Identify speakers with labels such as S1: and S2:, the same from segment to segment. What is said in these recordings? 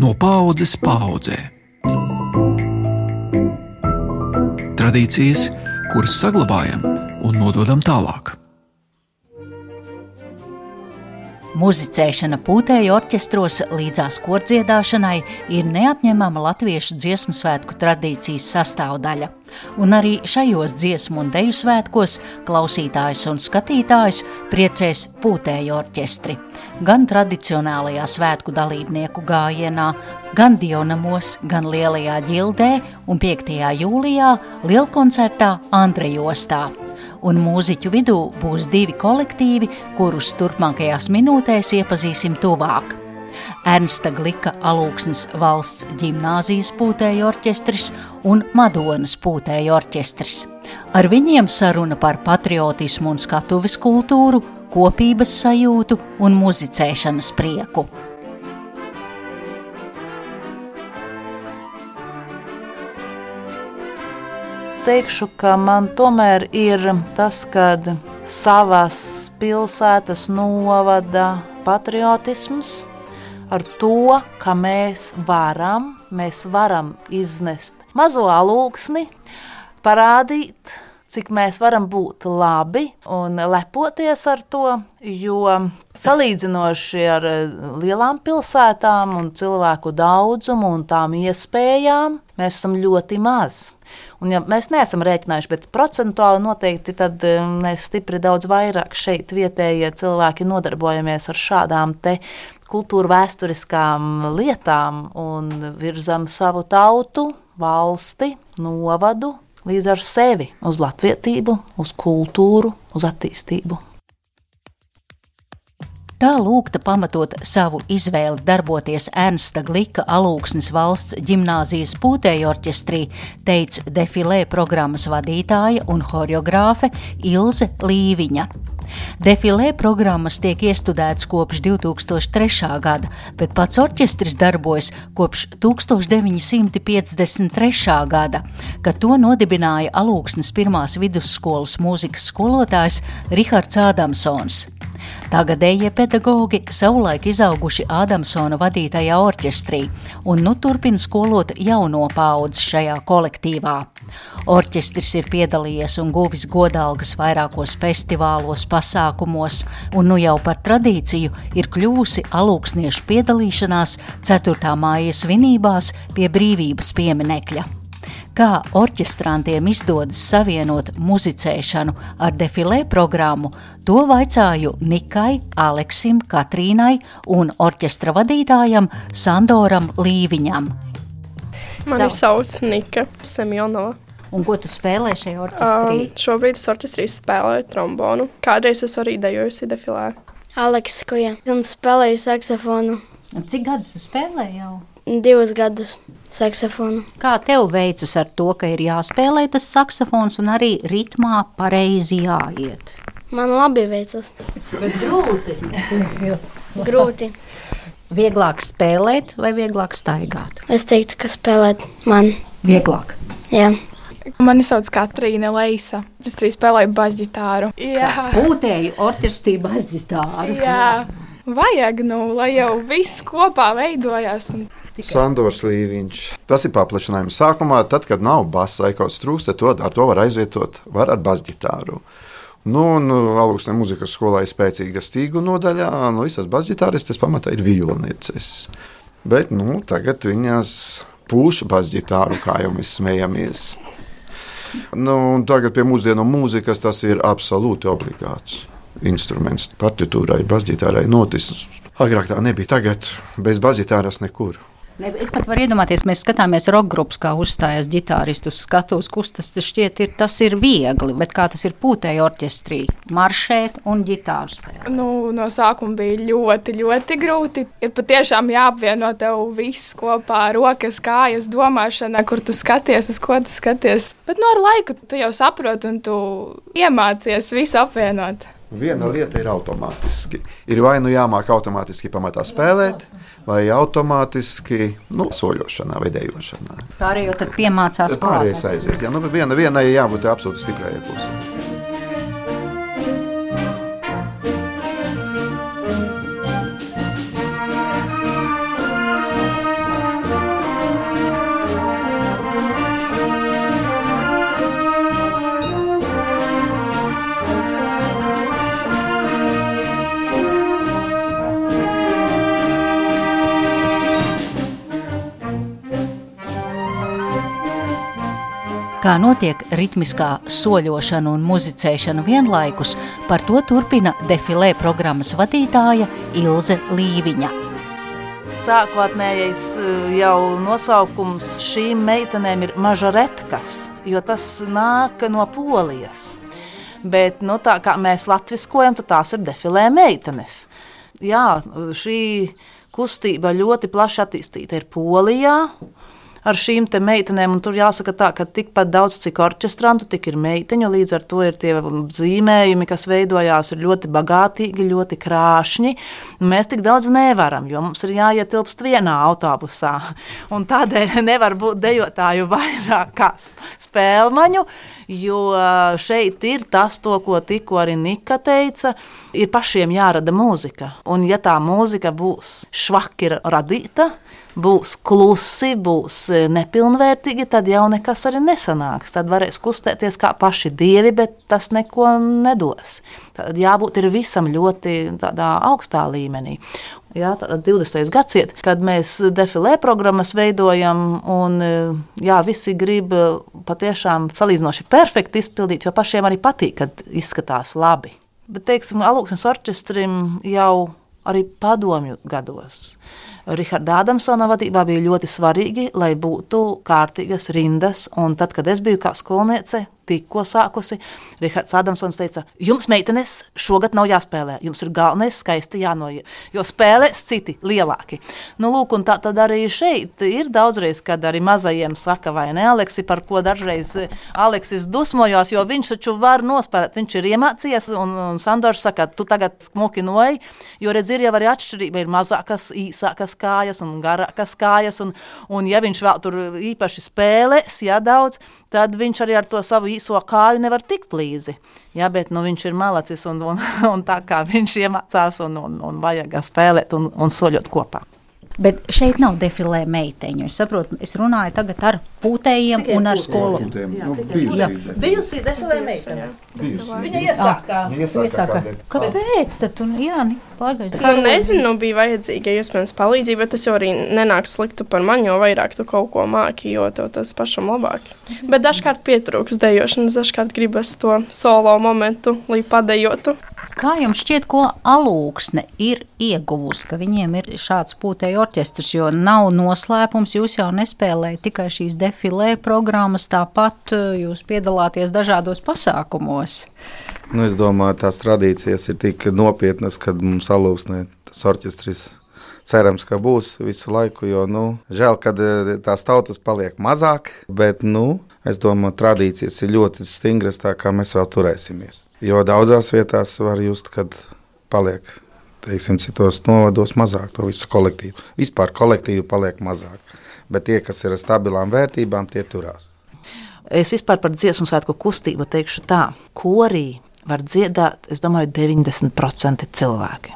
S1: No paudzes paudzē. Tradīcijas, kuras saglabājam un nododam tālāk.
S2: Muzicēšana pūtēju orķestros līdzās kordziedāšanai ir neatņemama latviešu dziesmu svētku tradīcijas sastāvdaļa. Un arī šajos dziesmu un deju svētkos klausītājs un skatītājs priecēs pūtēju orķestri. Gan tradicionālajā svētku dalībnieku gājienā, gan dievnamos, gan lielajā ģildē un 5. jūlijā lielkoncertā Andrejostā un mūziķu vidū būs divi kolektīvi, kurus turpmākajās minūtēs iepazīsim tuvāk. Ernsta Glika alūksnes valsts ģimnāzijas pūtēja orķestris un Madonas pūtēja orķestris. Ar viņiem saruna par patriotismu un skatuves kultūru, kopības sajūtu un muzicēšanas prieku.
S3: teikšu, ka man tomēr ir tas, kad savas pilsētas novada patriotisms ar to, ka mēs varam, mēs varam iznest mazo alūksni, parādīt, cik mēs varam būt labi un lepoties ar to, jo salīdzinoši ar lielām pilsētām un cilvēku daudzumu un tām iespējām mēs esam ļoti maz. Un, ja mēs neesam rēķinājuši, bet procentuāli noteikti tad um, mēs stipri daudz vairāk šeit vietējie cilvēki nodarbojamies ar šādām te kultūra vēsturiskām lietām un virzam savu tautu, valsti, novadu līdz ar sevi uz latvietību, uz kultūru, uz attīstību.
S2: Tā lūgta pamatot savu izvēli darboties Ernsta Glika alūksnes valsts ģimnāzijas pūtēju orķestrī, teica defilē programmas vadītāja un horeogrāfe Ilze Līviņa. Defilē programmas tiek iestudētas kopš 2003. gada, bet pats orķestris darbojas kopš 1953. gada, kad to nodibināja Alūksnes pirmās vidusskolas mūzikas skolotājs Rihards Ādamsons. Tagadējie pedagogi savulaik izauguši Ādamsona vadītajā orķestrī un nu turpina skolot jauno paudzi šajā kolektīvā. Orķestris ir piedalījies un guvis godalgas vairākos festivālos, pasākumos, un nu jau par tradīciju ir kļuvusi alūksniešu piedalīšanās 4. māja svinībās pie brīvības pieminekļa kā orķestrantiem izdodas savienot muzicēšanu ar defilē programmu, to vaicāju Nikai, Aleksim, Katrīnai un orķestra vadītājam Sandoram Līviņam.
S4: Mani Savu. sauc Nika Semjonova.
S2: Un ko tu spēlē šajā orķestrī?
S4: Um, šobrīd es orķestrī spēlēju trombonu. Kādreiz es arī dejoju defilē.
S5: Aleks Kuja un spēlēju saksofonu.
S2: Un cik gadus tu spēlē jau?
S5: Divus gadus saksofonu.
S2: Kā tev veicas ar to, ka ir jāspēlē tas saksofons un arī ritmā pareizi jāiet?
S5: Man labi veicas.
S2: Bet grūti.
S5: grūti.
S2: Vieglāk spēlēt vai vieglāk staigāt?
S5: Es teiktu, ka spēlēt man.
S2: Vieglāk.
S5: Jā.
S4: Mani sauc Katrīna Leisa. Es arī spēlēju basģitāru.
S2: Jā, pūtēju orķestrī basģitāru.
S4: Jā. Vajag, nu, lai jau viss kopā veidojās. Un...
S6: Tikai. Sandors Līviņš. Tas ir paplašinājums. Sākumā, tad, kad nav basa vai kaut kas trūkst, to, ar to var aizvietot var ar basģitāru. Nu, nu, Augustā mūzikas skolā ir spēcīga stīgu nodaļā. Nu, visas basģitāristes pamatā ir violnieces. Bet nu, tagad viņas pūš basģitāru, kā jau mēs smejamies. Nu, tagad pie mūsdienu mūzikas tas ir absolūti obligāts instruments. Partitūrai, basģitārai notis. Agrāk tā nebija, tagad bez basģitāras nekur.
S2: Ne, es pat varu iedomāties, mēs skatāmies roka grupas, kā uzstājas ģitāristus skatos, kustas tas šķiet, ir, tas ir viegli, bet kā tas ir pūtēji orķestrī, maršēt un ģitāru spēlēt?
S4: Nu, no sākuma bija ļoti, ļoti grūti. Ir patiešām jāapvieno tev viss kopā, rokas, kājas, domāšana, kur tu skaties, uz ko tu skaties. Bet no nu, ar laiku tu jau saproti un tu iemācies visu apvienot.
S6: Viena lieta ir automātiski. Ir vai nu jāmāk automātiski pamatā spēlēt, vai automātiski nu, soļošanā vai dejošanā.
S2: Pārējie tad piemācās.
S6: Pārējais aiziet. Jā, nu, viena, vienai jābūt absolūti stiprai pusē.
S2: Kā notiek ritmiskā soļošana un muzicēšana vienlaikus, par to turpina defilē programmas vadītāja Ilze Līviņa.
S3: Sākotnējais eh, jau nosaukums šīm meitenēm ir mažoretkas, jo tas nāk no polijas. Bet nu, tā kā mēs latviskojam, tad tās ir defilē meitenes. Jā, šī kustība ļoti plaši attīstīta ir Polijā ar šīm meitenēm. Tur jāsaka, tā, ka tikpat daudz, cik orķestrantu, tik ir meiteņu. Līdz ar to ir tie zīmējumi, kas veidojās, ir ļoti bagātīgi, ļoti krāšņi. Mēs tik daudz nevaram, jo mums ir jāietilpst vienā autobusā. Un tādēļ nevar būt dejotāju vairāk kā spēlmaņu. Jo šeit ir tas, to, ko tikko arī Nika teica, ir pašiem jārada mūzika. Un, ja tā mūzika būs švaki radīta, būs klusi, būs e, nepilnvērtīgi, tad jau nekas arī nesanāks. Tad varēs kustēties kā paši dievi, bet tas neko nedos. Tad jābūt visam ļoti augstā līmenī. Jā, tā ir 20. gadsimta, kad mēs defilē programmas veidojam, un e, jā, visi grib e, patiešām salīdzinoši perfekti izpildīt, jo pašiem arī patīk, kad izskatās labi. Bet, teiksim, Alūksnes orķestrim jau arī padomju gados Riharda Adamsona vadībā bija ļoti svarīgi, lai būtu kārtīgas rindas. Un tad, kad es biju kā skolniece, tikko sākusi, Rihards Adamsons teica, jums, meitenes, šogad nav jāspēlē. Jums ir galvenais skaisti jānoiet, jo spēlēs citi lielāki. Nu, lūk, un tā tad arī šeit ir daudzreiz, kad arī mazajiem saka, vai ne, Aleksi, par ko dažreiz Aleksis dusmojās, jo viņš taču var nospēlēt, viņš ir iemācījies, un, un Sandors saka, tu tagad smuki noej, jo redz, ir jau arī atšķirība, ir mazākas, īsākas kājas un garākas kājas, un, un ja viņš vēl tur īpaši spēlēs, ja daudz, tad viņš arī ar to savu īso kāju nevar tikt līdzi. Jā, bet nu, viņš ir malacis un, un, un tā kā viņš iemācās un, un, un vajag spēlēt un, un soļot kopā.
S2: Bet šeit nav defilē meiteņu. Es saprotu, es runāju tagad ar pūtējiem Tikai un ar skolu.
S3: Nu, bijusi defilē meiteņa. Viņa iesākā.
S2: Ah, iesākā. Kāpēc? Tad tu, jā,
S4: pārgājis. Nu, nezinu, bija vajadzīga iespējams palīdzība, bet tas jau arī nenāk sliktu par mani, jo vairāk tu kaut ko māki, jo tev tas pašam labāk. Bet dažkārt pietrūks dejošanas, dažkārt gribas to solo momentu, lai padejotu.
S2: Kā jums šķiet, ko alūksne ir ieguvusi, ka viņiem ir šāds pūtēju orķestrs, jo nav noslēpums, jūs jau nespēlējat tikai šīs defilē programmas, tāpat eh, jūs piedalāties dažādos pasākumos.
S7: Nu, es domāju, tās tradīcijas ir tik nopietnas, ka mums alūksnē tas orķestris cerams, ka būs visu laiku. Jo, nu, žēl, ka eh, tās tautas paliek mazāk, bet nu, es domāju, tradīcijas ir ļoti stingras, tā kā mēs vēl turēsimies. Jo daudzās vietās var just, kad paliek teiksim, citos novados mazāk to visu kolektīvu. Vispār kolektīvu paliek mazāk. Bet tie, kas ir ar stabilām vērtībām, tie turās.
S3: Es vispār par dziesmu svētku kustību teikšu tā, korī var dziedāt, es domāju, 90% cilvēki.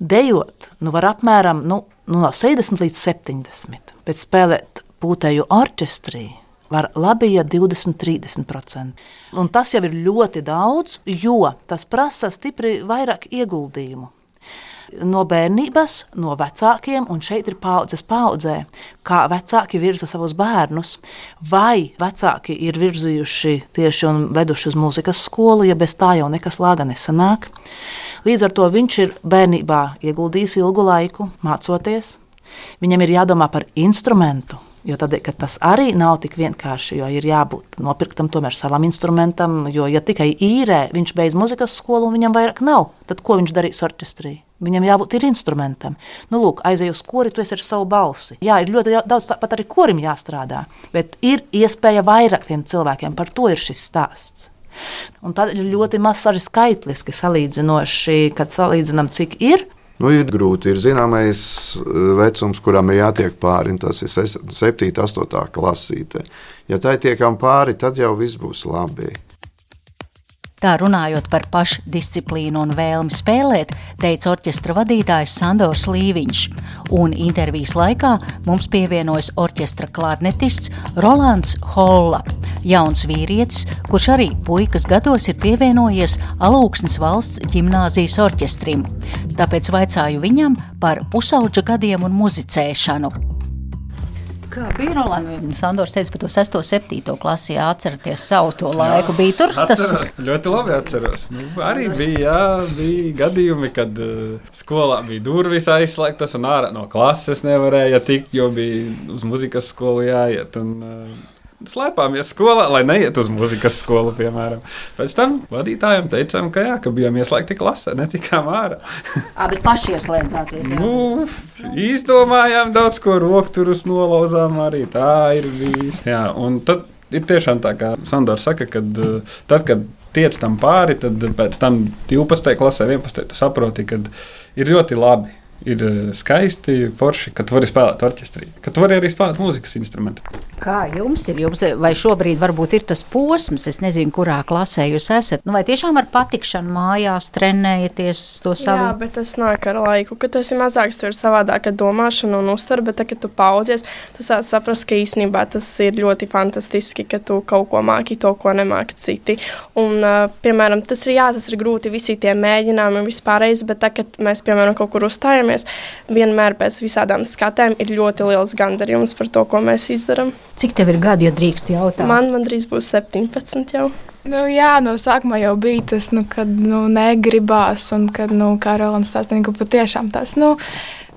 S3: Dejot, nu var apmēram nu, nu no 60 līdz 70, bet spēlēt pūtēju orķestrī var labi, ja 20-30%. Un tas jau ir ļoti daudz, jo tas prasa stipri vairāk ieguldījumu. No bērnības, no vecākiem, un šeit ir paudzes paudzē, kā vecāki virza savus bērnus, vai vecāki ir virzījuši tieši un veduši uz mūzikas skolu, ja bez tā jau nekas lāga nesanāk. Līdz ar to viņš ir bērnībā ieguldījis ilgu laiku mācoties. Viņam ir jādomā par instrumentu, Jo tad, tas arī nav tik vienkārši, jo ir jābūt nopirktam tomēr savam instrumentam. Jo, ja tikai īrē, viņš beidz muzikas skolu un viņam vairāk nav, tad ko viņš darīs orķestrī? Viņam jābūt ir instrumentam. Nu, lūk, aizej uz kori, tu esi ar savu balsi. Jā, ir ļoti daudz tāpat arī korim jāstrādā, bet ir iespēja vairāk tiem cilvēkiem. Par to ir šis stāsts. Un tad ir ļoti maz arī skaitliski salīdzinoši, kad salīdzinām, cik ir
S6: Nu, ir grūti. Ir zināmais eh, vecums, kuram ir jātiek pāri. Tas ir 7, 8 klasīte. Ja tai tiekam pāri, tad jau viss būs labi.
S2: Tā runājot par pašdisciplīnu un vēlmi spēlēt, teica orķestra vadītājs Sandors Līviņš. Un intervijas laikā mums pievienojas orķestra klārnetists Rolands Holla, jauns vīrietis, kurš arī puikas gados ir pievienojies Alūksnes valsts ģimnāzijas orķestrim. Tāpēc vaicāju viņam par pusauģa gadiem un muzicēšanu. Kā bija Rolands? Sandors teica par to 6. un 7. klasi, jā, atceraties savu to laiku. Bija tur tas
S8: ļoti labi atceros. Nu, arī bija, jā, bija gadījumi, kad uh, skolā bija durvis aizslēgtas un ārā no klases nevarēja tikt, jo bija uz muzikas skolu jāiet. Un, uh, Slēpāmies skolā, lai neietu uz muzikas skolu, piemēram. Pēc tam vadītājiem teicām, ka, jā, ka bijām ieslēgti klasē, netikām ārā.
S2: Abi paši ieslēdzāties.
S8: Nu, izdomājām daudz ko, rokturus nolauzām arī. Tā ir bijis. Jā, un tad ir tiešām tā, kā Sandors saka, kad eh, tad, kad tiec tam pāri, tad pēc tam 12. klasē, 11. tu saproti, ka ir ļoti labi. Ir eh, skaisti, forši, ka tu vari spēlēt orķestrī, ka tu vari arī spēlēt mūzikas instrumentu.
S2: Kā jums ir? Jums, vai šobrīd varbūt ir tas posms, es nezinu, kurā klasē jūs esat? Nu, vai tiešām ar patikšanu mājās trenējaties to savu?
S9: Jā, bet tas nāk ar laiku. Kad tu esi mazāks, tur ir savādāka domāšana un uztvere, bet, tad, kad tu paudzies, tu sāc saprast, ka īstenībā tas ir ļoti fantastiski, ka tu kaut ko māki, to, ko nemāki citi. Un, piemēram, tas ir, jā, tas ir grūti, visi tie mēģinājumi un vispārējais, bet, tad, kad mēs, piemēram, kaut kur uzstājamies, vienmēr pēc visādām skatēm ir ļoti liels gandarījums par to, ko mēs izdarām.
S2: Cik tev ir gadi, ja drīkst jautāt?
S9: Man, man drīz būs 17 jau.
S4: Nu, jā, no sākuma jau bija tas, nu, kad nu, negribās, un kad, nu, kā Rolands stāstīja, ka patiešām tas, nu,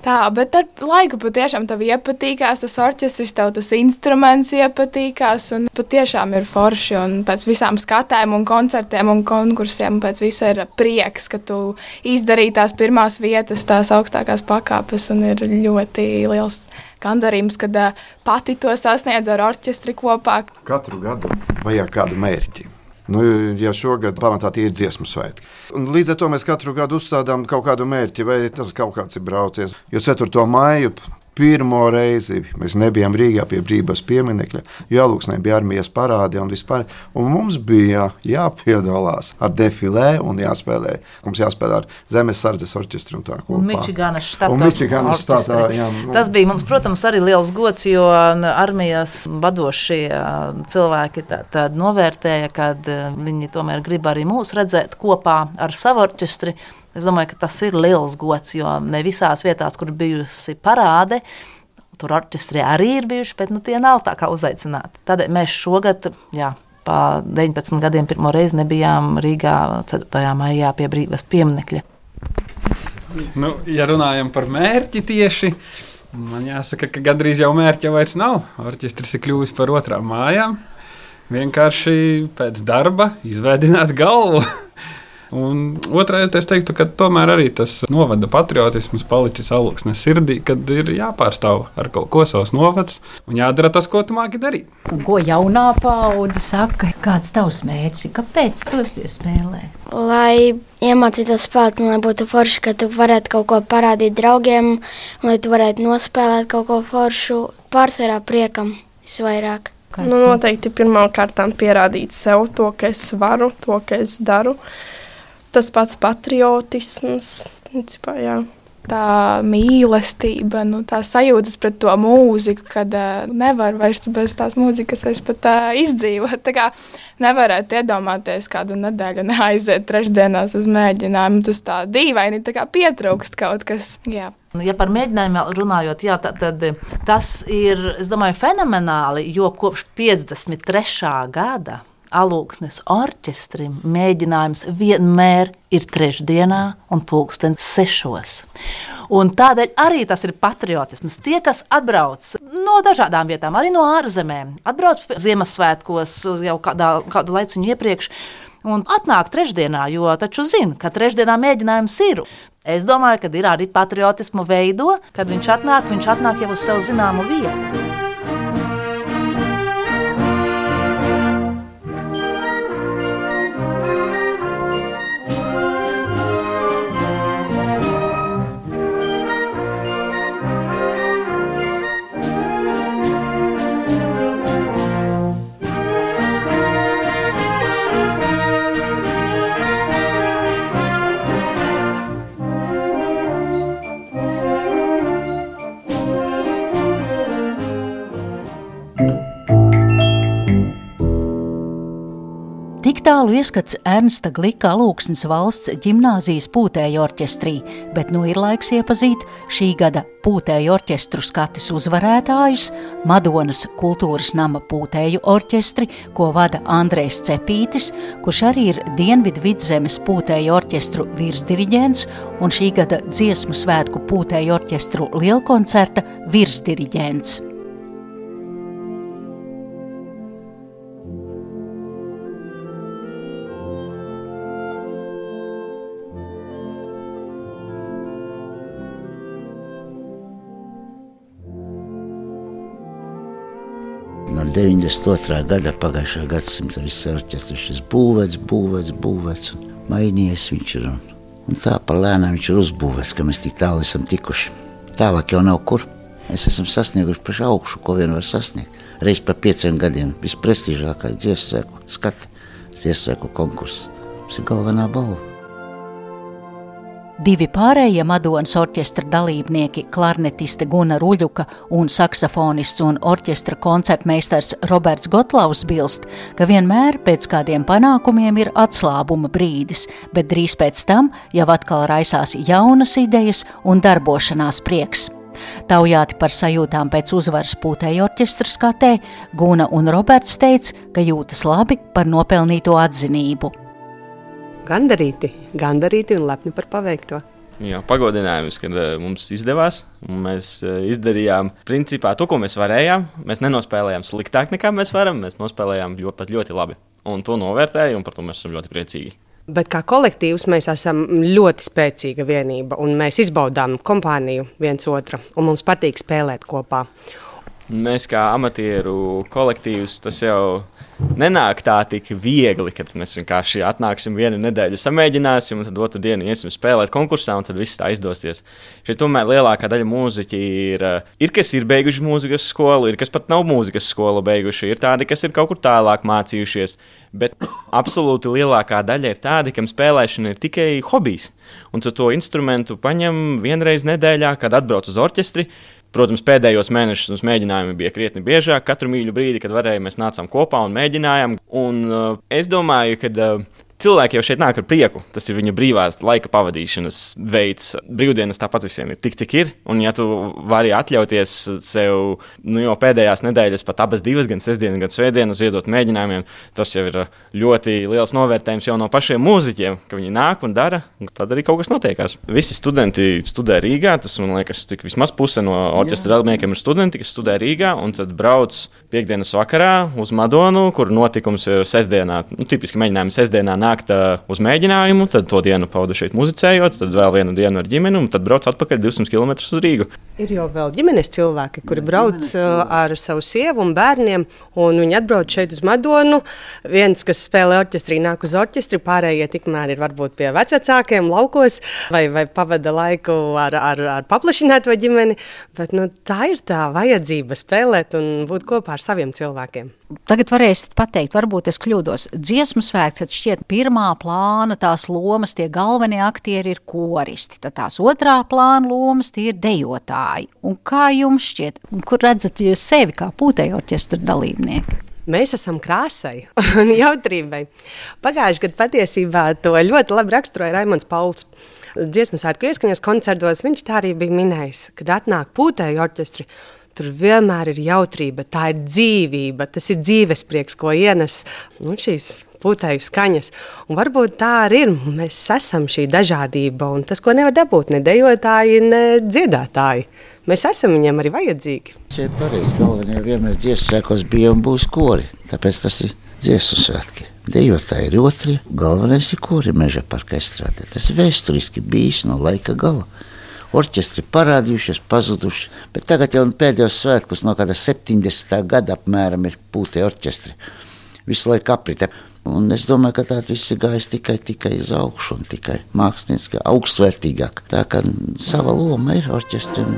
S4: tā, bet ar laiku patiešām tev iepatīkās tas orķestris, tev tas instruments iepatīkās, un patiešām ir forši, un pēc visām skatēm un koncertiem un konkursiem, pēc visa ir prieks, ka tu izdarīji tās pirmās vietas, tās augstākās pakāpes, un ir ļoti liels gandarījums, kad pati to sasniedz ar orķestri kopā.
S6: Katru gadu vajag kādu mērķi. Nu, ja šogad pamatā tie ir dziesmu svētki. Un līdz ar to mēs katru gadu uzstādām kaut kādu mērķi, vai tas kaut kāds ir brauciens. Jo 4. maiju pirmo reizi mēs nebijām Rīgā pie brīvības pieminiekļa, jo Alūksnē bija armijas parādi un vispār. Un mums bija jāpiedalās ar defilē un jāspēlē. Mums jāspēlē ar Zemes sardzes orķestru un tā kopā.
S3: Un Mičiganas štatā.
S6: Un Mičiganas štatā,
S3: orķestri.
S6: jā, nu.
S3: Tas bija mums, protams, arī liels gods, jo armijas vadošie cilvēki tā- tad novērtēja, ka viņi tomēr grib arī mūs redzēt kopā ar savu orķestri. Es domāju, ka tas ir liels gods, jo ne visās vietās, kur bijusi parāde, tur orķestri arī ir bijuši, bet nu, tie nav tā kā uzaicināti. Tādēļ mēs šogad, jā, pa 19 gadiem pirmo reizi nebijām Rīgā 4. maijā pie brīvības pieminekļa.
S8: Nu, ja runājam par mērķi tieši, man jāsaka, ka gandrīz jau mērķa vairs nav. Orķestris ir kļuvis par otrām mājām. Vienkārši pēc darba izveidot galvu. Un lieta, es teiktu, ka tomēr arī tas novada patriotisms palicis augstnes sirdī, kad ir jāpārstāv ar kaut ko savs novads un jādara tas, ko tu māki darīt.
S2: Un ko jaunā paudze saka? Kāds tavs mērķis? Kāpēc tu spēlē?
S5: Lai iemācītos spēlēt, un lai būtu forši, ka tu varētu kaut ko parādīt draugiem, lai tu varētu nospēlēt kaut ko foršu, pārsvarā priekam visvairāk.
S2: Kāds
S9: Nu, noteikti pirmkārt pierādīt sev to, ka es varu, to, ka es daru. Tas pats patriotisms. Principā, jā.
S4: Tā mīlestība, nu, tā sajūtas pret to mūziku, kad uh, nevar vairs bez tās mūzikas vairs pat uh, izdzīvot. Tā kā nevarētu iedomāties kādu nedēļu neaiziet trešdienās uz mēģinājumu. Tas tā dīvaini tā kā pietrūkst kaut kas. Jā.
S3: Ja par mēģinājumiem runājot, jā, tad, tad tas ir es domāju, fenomenāli, jo kopš 53. gada alūksnes orķestrim mēģinājums vienmēr ir trešdienā un pulksten sešos. Un tādēļ arī tas ir patriotisms. Tie, kas atbrauc no dažādām vietām, arī no ārzemēm, atbrauc Ziemassvētkos jau kādā, kādu laiku iepriekš. Un atnāk trešdienā, jo taču zina, ka trešdienā mēģinājums ir. Es domāju, ka ir arī patriotismu veido, kad viņš atnāk, viņš atnāk jau uz sev zināmu vietu.
S2: Tālu ieskats Ernsta Glika Alūksnes valsts ģimnāzijas pūtēju orķestrī, bet nu ir laiks iepazīt šī gada pūtēju orķestru skatis uzvarētājus, Madonas kultūras nama pūtēju orķestri, ko vada Andrēs Cepītis, kurš arī ir Dienvidu vidzemes pūtēju orķestru virsdiriģents un šī gada dziesmu svētku pūtēju orķestru lielkoncerta virsdiriģents.
S10: 92. gada pagājušā gadsimta viss orķestris ir būvēts, būvēts, būvēts un mainījies viņš ir. Un, un tā pa lēnām viņš ir uzbūvēts, ka mēs tik tālu esam tikuši. Tālāk jau nav kur. Mēs esam sasnieguši pašu augšu, ko vien var sasniegt. Reiz pa pieciem gadiem visprestižākais dziesmu skatu, dziesmu konkurss. Tas ir galvenā balva.
S2: Divi pārējie Madonas orķestra dalībnieki, klarnetiste Guna Ruļuka un saksofonists un orķestra koncertmeistars Roberts Gotlaus bilst, ka vienmēr pēc kādiem panākumiem ir atslābuma brīdis, bet drīz pēc tam jau atkal raisās jaunas idejas un darbošanās prieks. Taujāti par sajūtām pēc uzvaras pūtēju orķestra skatē, Guna un Roberts teica, ka jūtas labi par nopelnīto atzinību
S11: gandarīti, gandarīti un lepni par paveikto.
S12: Jā, pagodinājums, kad uh, mums izdevās. Mēs uh, izdarījām principā to, ko mēs varējām. Mēs nenospēlējām sliktāk nekā mēs varam. Mēs nospēlējām ļoti, ļoti labi. Un to novērtēju, un par to mēs esam ļoti priecīgi.
S11: Bet kā kolektīvs mēs esam ļoti spēcīga vienība, un mēs izbaudām kompāniju viens otru, un mums patīk spēlēt kopā.
S12: Mēs kā amatieru kolektīvs tas jau nenāk tā tik viegli, kad mēs vienkārši atnāksim vienu nedēļu, samēģināsim, un tad otru dienu iesim spēlēt konkursā, un tad viss tā izdosies. Šeit tomēr lielākā daļa mūziķi ir, ir kas ir beiguši mūzikas skolu, ir kas pat nav mūzikas skolu beiguši, ir tādi, kas ir kaut kur tālāk mācījušies. Bet absolūti lielākā daļa ir tādi, kam spēlēšana ir tikai hobijs. Un tu to instrumentu paņem vienreiz nedēļā, kad atbrauc uz orķestri Protams, pēdējos mēnešos mums mēģinājumi bija krietni biežāk. Katru mīļu brīdi, kad varējām, mēs nācām kopā un mēģinājām. Un, uh, es domāju, ka uh, cilvēki jau šeit nāk ar prieku. Tas ir viņa brīvās laika pavadīšanas veids. Brīvdienas tāpat visiem ir tik, cik ir. Un, ja tu vari atļauties sev nu, jau pēdējās nedēļas, pat abas divas, gan sestdienu, gan svētdienu, ziedot mēģinājumiem, tas jau ir ļoti liels novērtējums jau no pašiem mūziķiem, ka viņi nāk un dara, un tad arī kaut kas notiekās. Visi studenti studē Rīgā. Tas man liekas, cik vismaz puse no orķestra dalībniekiem ir studenti, kas studē Rīgā un tad brauc piekdienas vakarā uz Madonu, kur notikums ir sestdienā. Nu, tipiski mēģinājumi sestdienā nāk nākt uh, uz mēģinājumu, tad to dienu pavadu šeit muzicējot, tad vēl vienu dienu ar ģimeni, un tad brauc atpakaļ 200 km uz Rīgu.
S11: Ir jau vēl ģimenes cilvēki, kuri brauc uh, ar savu sievu un bērniem, un viņi atbrauc šeit uz Madonu. Viens, kas spēlē orķestrī, nāk uz orķestri, pārējie tikmēr ir varbūt pie vecākiem laukos vai, vai pavada laiku ar, ar, ar paplašināto ģimeni. Bet, nu, tā ir tā vajadzība spēlēt un būt kopā ar saviem cilvēkiem.
S2: Tagad varēsiet pateikt, varbūt es kļūdos. Dziesmu svētks, tad šķiet pirmā plāna tās lomas, tie galvenie aktieri ir koristi, tad tās otrā plāna lomas tie ir dejotāji. Un kā jums šķiet, kur redzat jūs sevi kā pūtēju orķestra dalībnieki?
S11: Mēs esam krāsai un jautrībai. Pagājušajā gadā patiesībā to ļoti labi raksturoja Raimons Pauls. Dziesmu svētku ieskaņas koncertos viņš tā arī bija minējis, kad atnāk pūtēju orķestri Tur vienmēr ir jautrība, tā ir dzīvība, tas ir dzīvesprieks, ko ienes nu, šīs putēju skaņas. Un varbūt tā arī ir. Mēs esam šī dažādība, un tas, ko nevar dabūt ne dejotāji, ne dziedātāji. Mēs esam viņiem arī vajadzīgi.
S10: Ir pareizi. Galvenie vienmēr dziesmu sēkos bija un būs kori. Tāpēc tas ir dziesmu svētki. Dejotāji ir otri, galvenais ir kori meža parka estrādē. Tas vēsturiski bijis no laika gala orķestri parādījušies, pazuduši. Bet tagad jau pēdējos svētkus, no kāda 70. gada apmēram, ir pūtie orķestri. Visu laiku apritē. Un es domāju, ka tāds viss ir gājis tikai, tikai uz augšu, un tikai mākslinieki augstvērtīgāk. Tā kā sava loma ir orķestrim.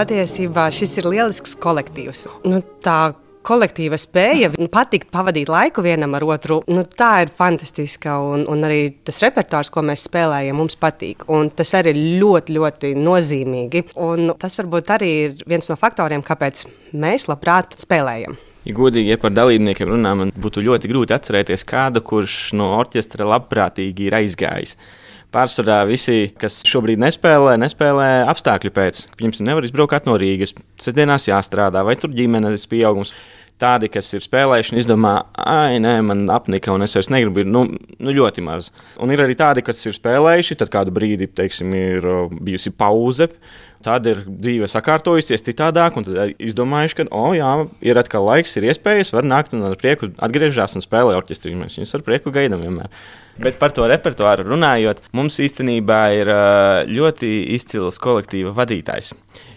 S11: Patiesībā šis ir lielisks kolektīvs. Nu, tā kolektīva spēja patikt, pavadīt laiku vienam ar otru, nu, tā ir fantastiska. Un, un arī tas repertuārs, ko mēs spēlējam, mums patīk. Un tas arī ir ļoti, ļoti nozīmīgi. Un tas varbūt arī ir viens no faktoriem, kāpēc mēs labprāt spēlējam.
S12: Ja godīgi ja par dalībniekiem runā, man būtu ļoti grūti atcerēties kādu, kurš no orķestra labprātīgi ir aizgājis. Pārsvarā visi, kas šobrīd nespēlē, nespēlē apstākļu pēc. Viņam nevar izbraukt no Rīgas, sestdienās jāstrādā, vai tur ģimenes pieaugums. Tādi, kas ir spēlējuši, izdomā, ah, nē, man apnika, un es vairs negribu, ir nu, nu ļoti maz. Un ir arī tādi, kas ir spēlējuši, tad kādu brīdi, teiksim, ir bijusi pauze. Tad ir dzīve sakārtojusies citādāk, un tad izdomājuši, ka, oh, jā, ir atkal laiks, ir iespējas, var nākt un ar prieku atgriežas un spēlē orķestrī. Mēs viņus ar prieku gaidām vienmēr. Bet par to repertuāru runājot, mums īstenībā ir ļoti izcils kolektīva vadītājs.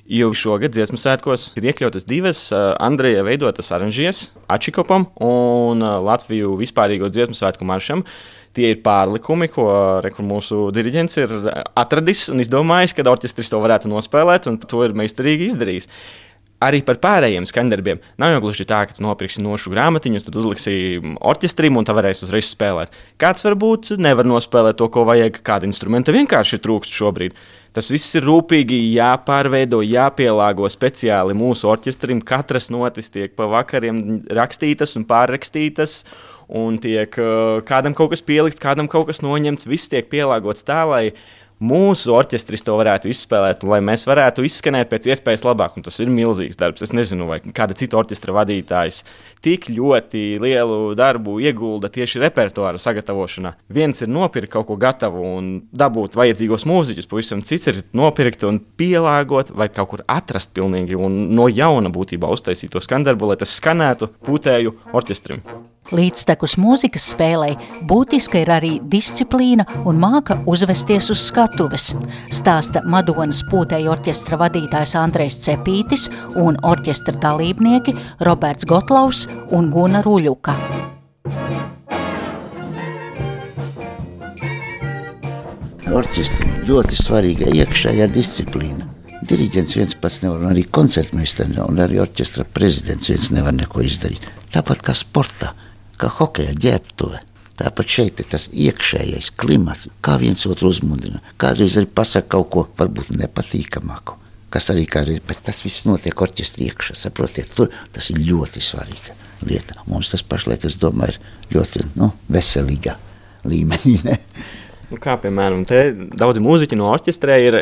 S12: Jo šogad dziesmu svētkos ir iekļautas divas Andreja veidotas oranžijas, Ačikopam un Latviju vispārīgo dziesmu svētku maršam. Tie ir pārlikumi, ko re, mūsu diriģents ir atradis un izdomājis, kad orķestris to varētu nospēlēt, un to ir meistarīgi izdarījis arī par pārējiem skandarbiem. Nav jau gluži tā, ka tu nopirksi nošu grāmatiņu, tad uzliksi orķestrim un tā varēs uzreiz spēlēt. Kāds varbūt nevar nospēlēt to, ko vajag, kāda instrumenta vienkārši trūkst šobrīd. Tas viss ir rūpīgi jāpārveido, jāpielāgo speciāli mūsu orķestrim. Katras notis tiek pa vakariem rakstītas un pārrakstītas. Un tiek kādam kaut kas pielikts, kādam kaut kas noņemts. Viss tiek pielāgots tā, lai mūsu orķestris to varētu izspēlēt, un lai mēs varētu izskanēt pēc iespējas labāk. Un tas ir milzīgs darbs. Es nezinu, vai kāda cita orķestra vadītājs tik ļoti lielu darbu iegulda tieši repertuāra sagatavošanā. Viens ir nopirkt kaut ko gatavu un dabūt vajadzīgos mūziķus, pavisam cits ir nopirkt un pielāgot vai kaut kur atrast pilnīgi un no jauna būtībā uztaisīt to skandarbu, lai tas skanētu putēju orķestrim.
S2: Līdztekus mūzikas spēlei būtiska ir arī disciplīna un māka uzvesties uz skatuves, stāsta Madonas pūtēju orķestra vadītājs Andrēs Cepītis un orķestra dalībnieki Roberts Gotlaus un Guna Ruļuka.
S10: Orķestram ļoti svarīga iekšējā disciplīna. Diriģents viens pats nevar, un arī koncertmeistars, un arī orķestra prezidents viens nevar neko izdarīt. Tāpat kā sportā kā hokeja ģērbtuve. Tāpat šeit ir tas iekšējais klimats, kā viens otru uzmundrina. Kādreiz arī pasakā kaut ko varbūt nepatīkamāku. Kas arī kā arī, bet tas viss notiek orķestrī iekšā. Saprotiet, tur tas ir ļoti svarīga lieta. Mums tas pašlaik, es domāju, ir ļoti nu, veselīga līmenī. Ne?
S12: Nu, kā piemēram, daudzi mūziķi no orķestra ir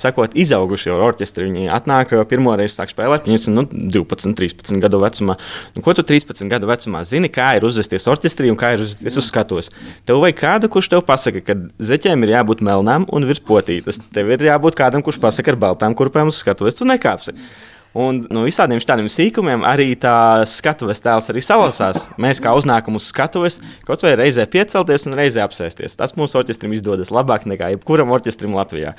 S12: sakot, izauguši jau orķestrī. Viņi atnāk pirmo reizi, sāk spēlēt, viņas ir nu, 12, 13 gadu vecumā. Nu, ko tu 13 gadu vecumā zini, kā ir uzvesties orķestrī un kā ir uzvesties uz skatuves? Tev vajag kādu, kurš tev pasaka, ka zeķēm ir jābūt melnām un virspotītas. Tev ir jābūt kādam, kurš pasaka ar baltām kurpēm uz skatuves, tu nekāpsi. Un no visādiem šādiem sīkumiem arī tā skatuves tēls arī salasās. Mēs kā uznākam uz skatuves, kaut vai reizē piecelties un reizē apsēsties. Tas mūsu orķestrim izdodas labāk nekā jebkuram orķestrim Latvijā.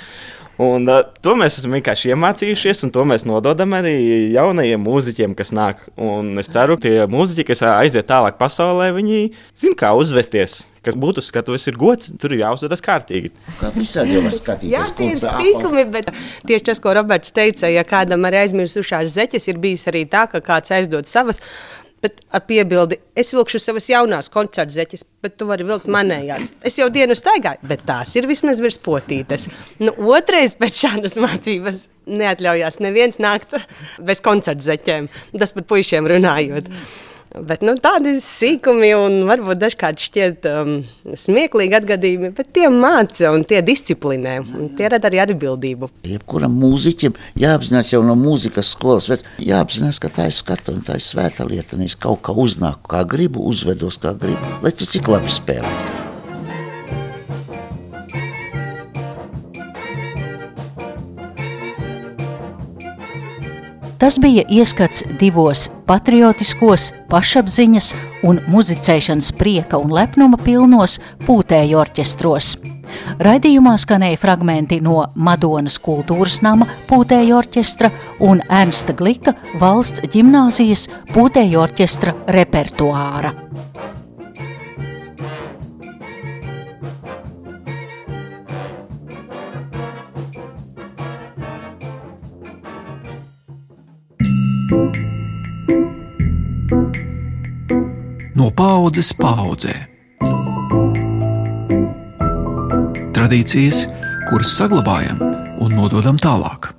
S12: Un, uh, to mēs esam vienkārši iemācījušies, un to mēs nododam arī jaunajiem mūziķiem, kas nāk. Un es ceru, ka tie mūziķi, kas aiziet tālāk pasaulē, viņi zina, kā uzvesties. Kas būtu skatuves, ir gods, tur ir jāuzvedas kārtīgi.
S10: Kā visādi jau var skatīties,
S11: Jā, tie ir sīkumi, bet tieši tas, ko Roberts teica, ja kādam arī aizmirsušās zeķes, ir bijis arī tā, ka kāds aizdod savas Bet ar piebildi, es vilkšu savas jaunās koncerta zeķes, bet tu vari vilkt manējās. Es jau dienu staigāju, bet tās ir vismaz virs potītes. Nu, otrais pēc šādas mācības neatļaujās neviens nākt bez koncerta zeķēm. Tas par puišiem runājot. Mm. Bet, nu, tādi sīkumi un varbūt dažkārt šķiet um, smieklīgi atgadījumi, bet tie māca un tie disciplinē. Un tie rada arī atbildību.
S10: Jebkuram mūziķim jāapzinās jau no mūzikas skolas, bet jāapzinās, ka tā ir skata un tā ir svēta lieta. Un es kaut kā uznāku, kā gribu, uzvedos kā gribu, lai tu cik labi spēlētu.
S2: Tas bija ieskats divos patriotiskos, pašapziņas un muzicēšanas prieka un lepnuma pilnos pūtēju orķestros. Raidījumā skanēja fragmenti no Madonas kultūras nama pūtēju orķestra un Ernsta Glika valsts ģimnāzijas pūtēju orķestra repertuāra.
S1: No paudzes paudzē. Tradīcijas, kuras saglabājam un nododam tālāk.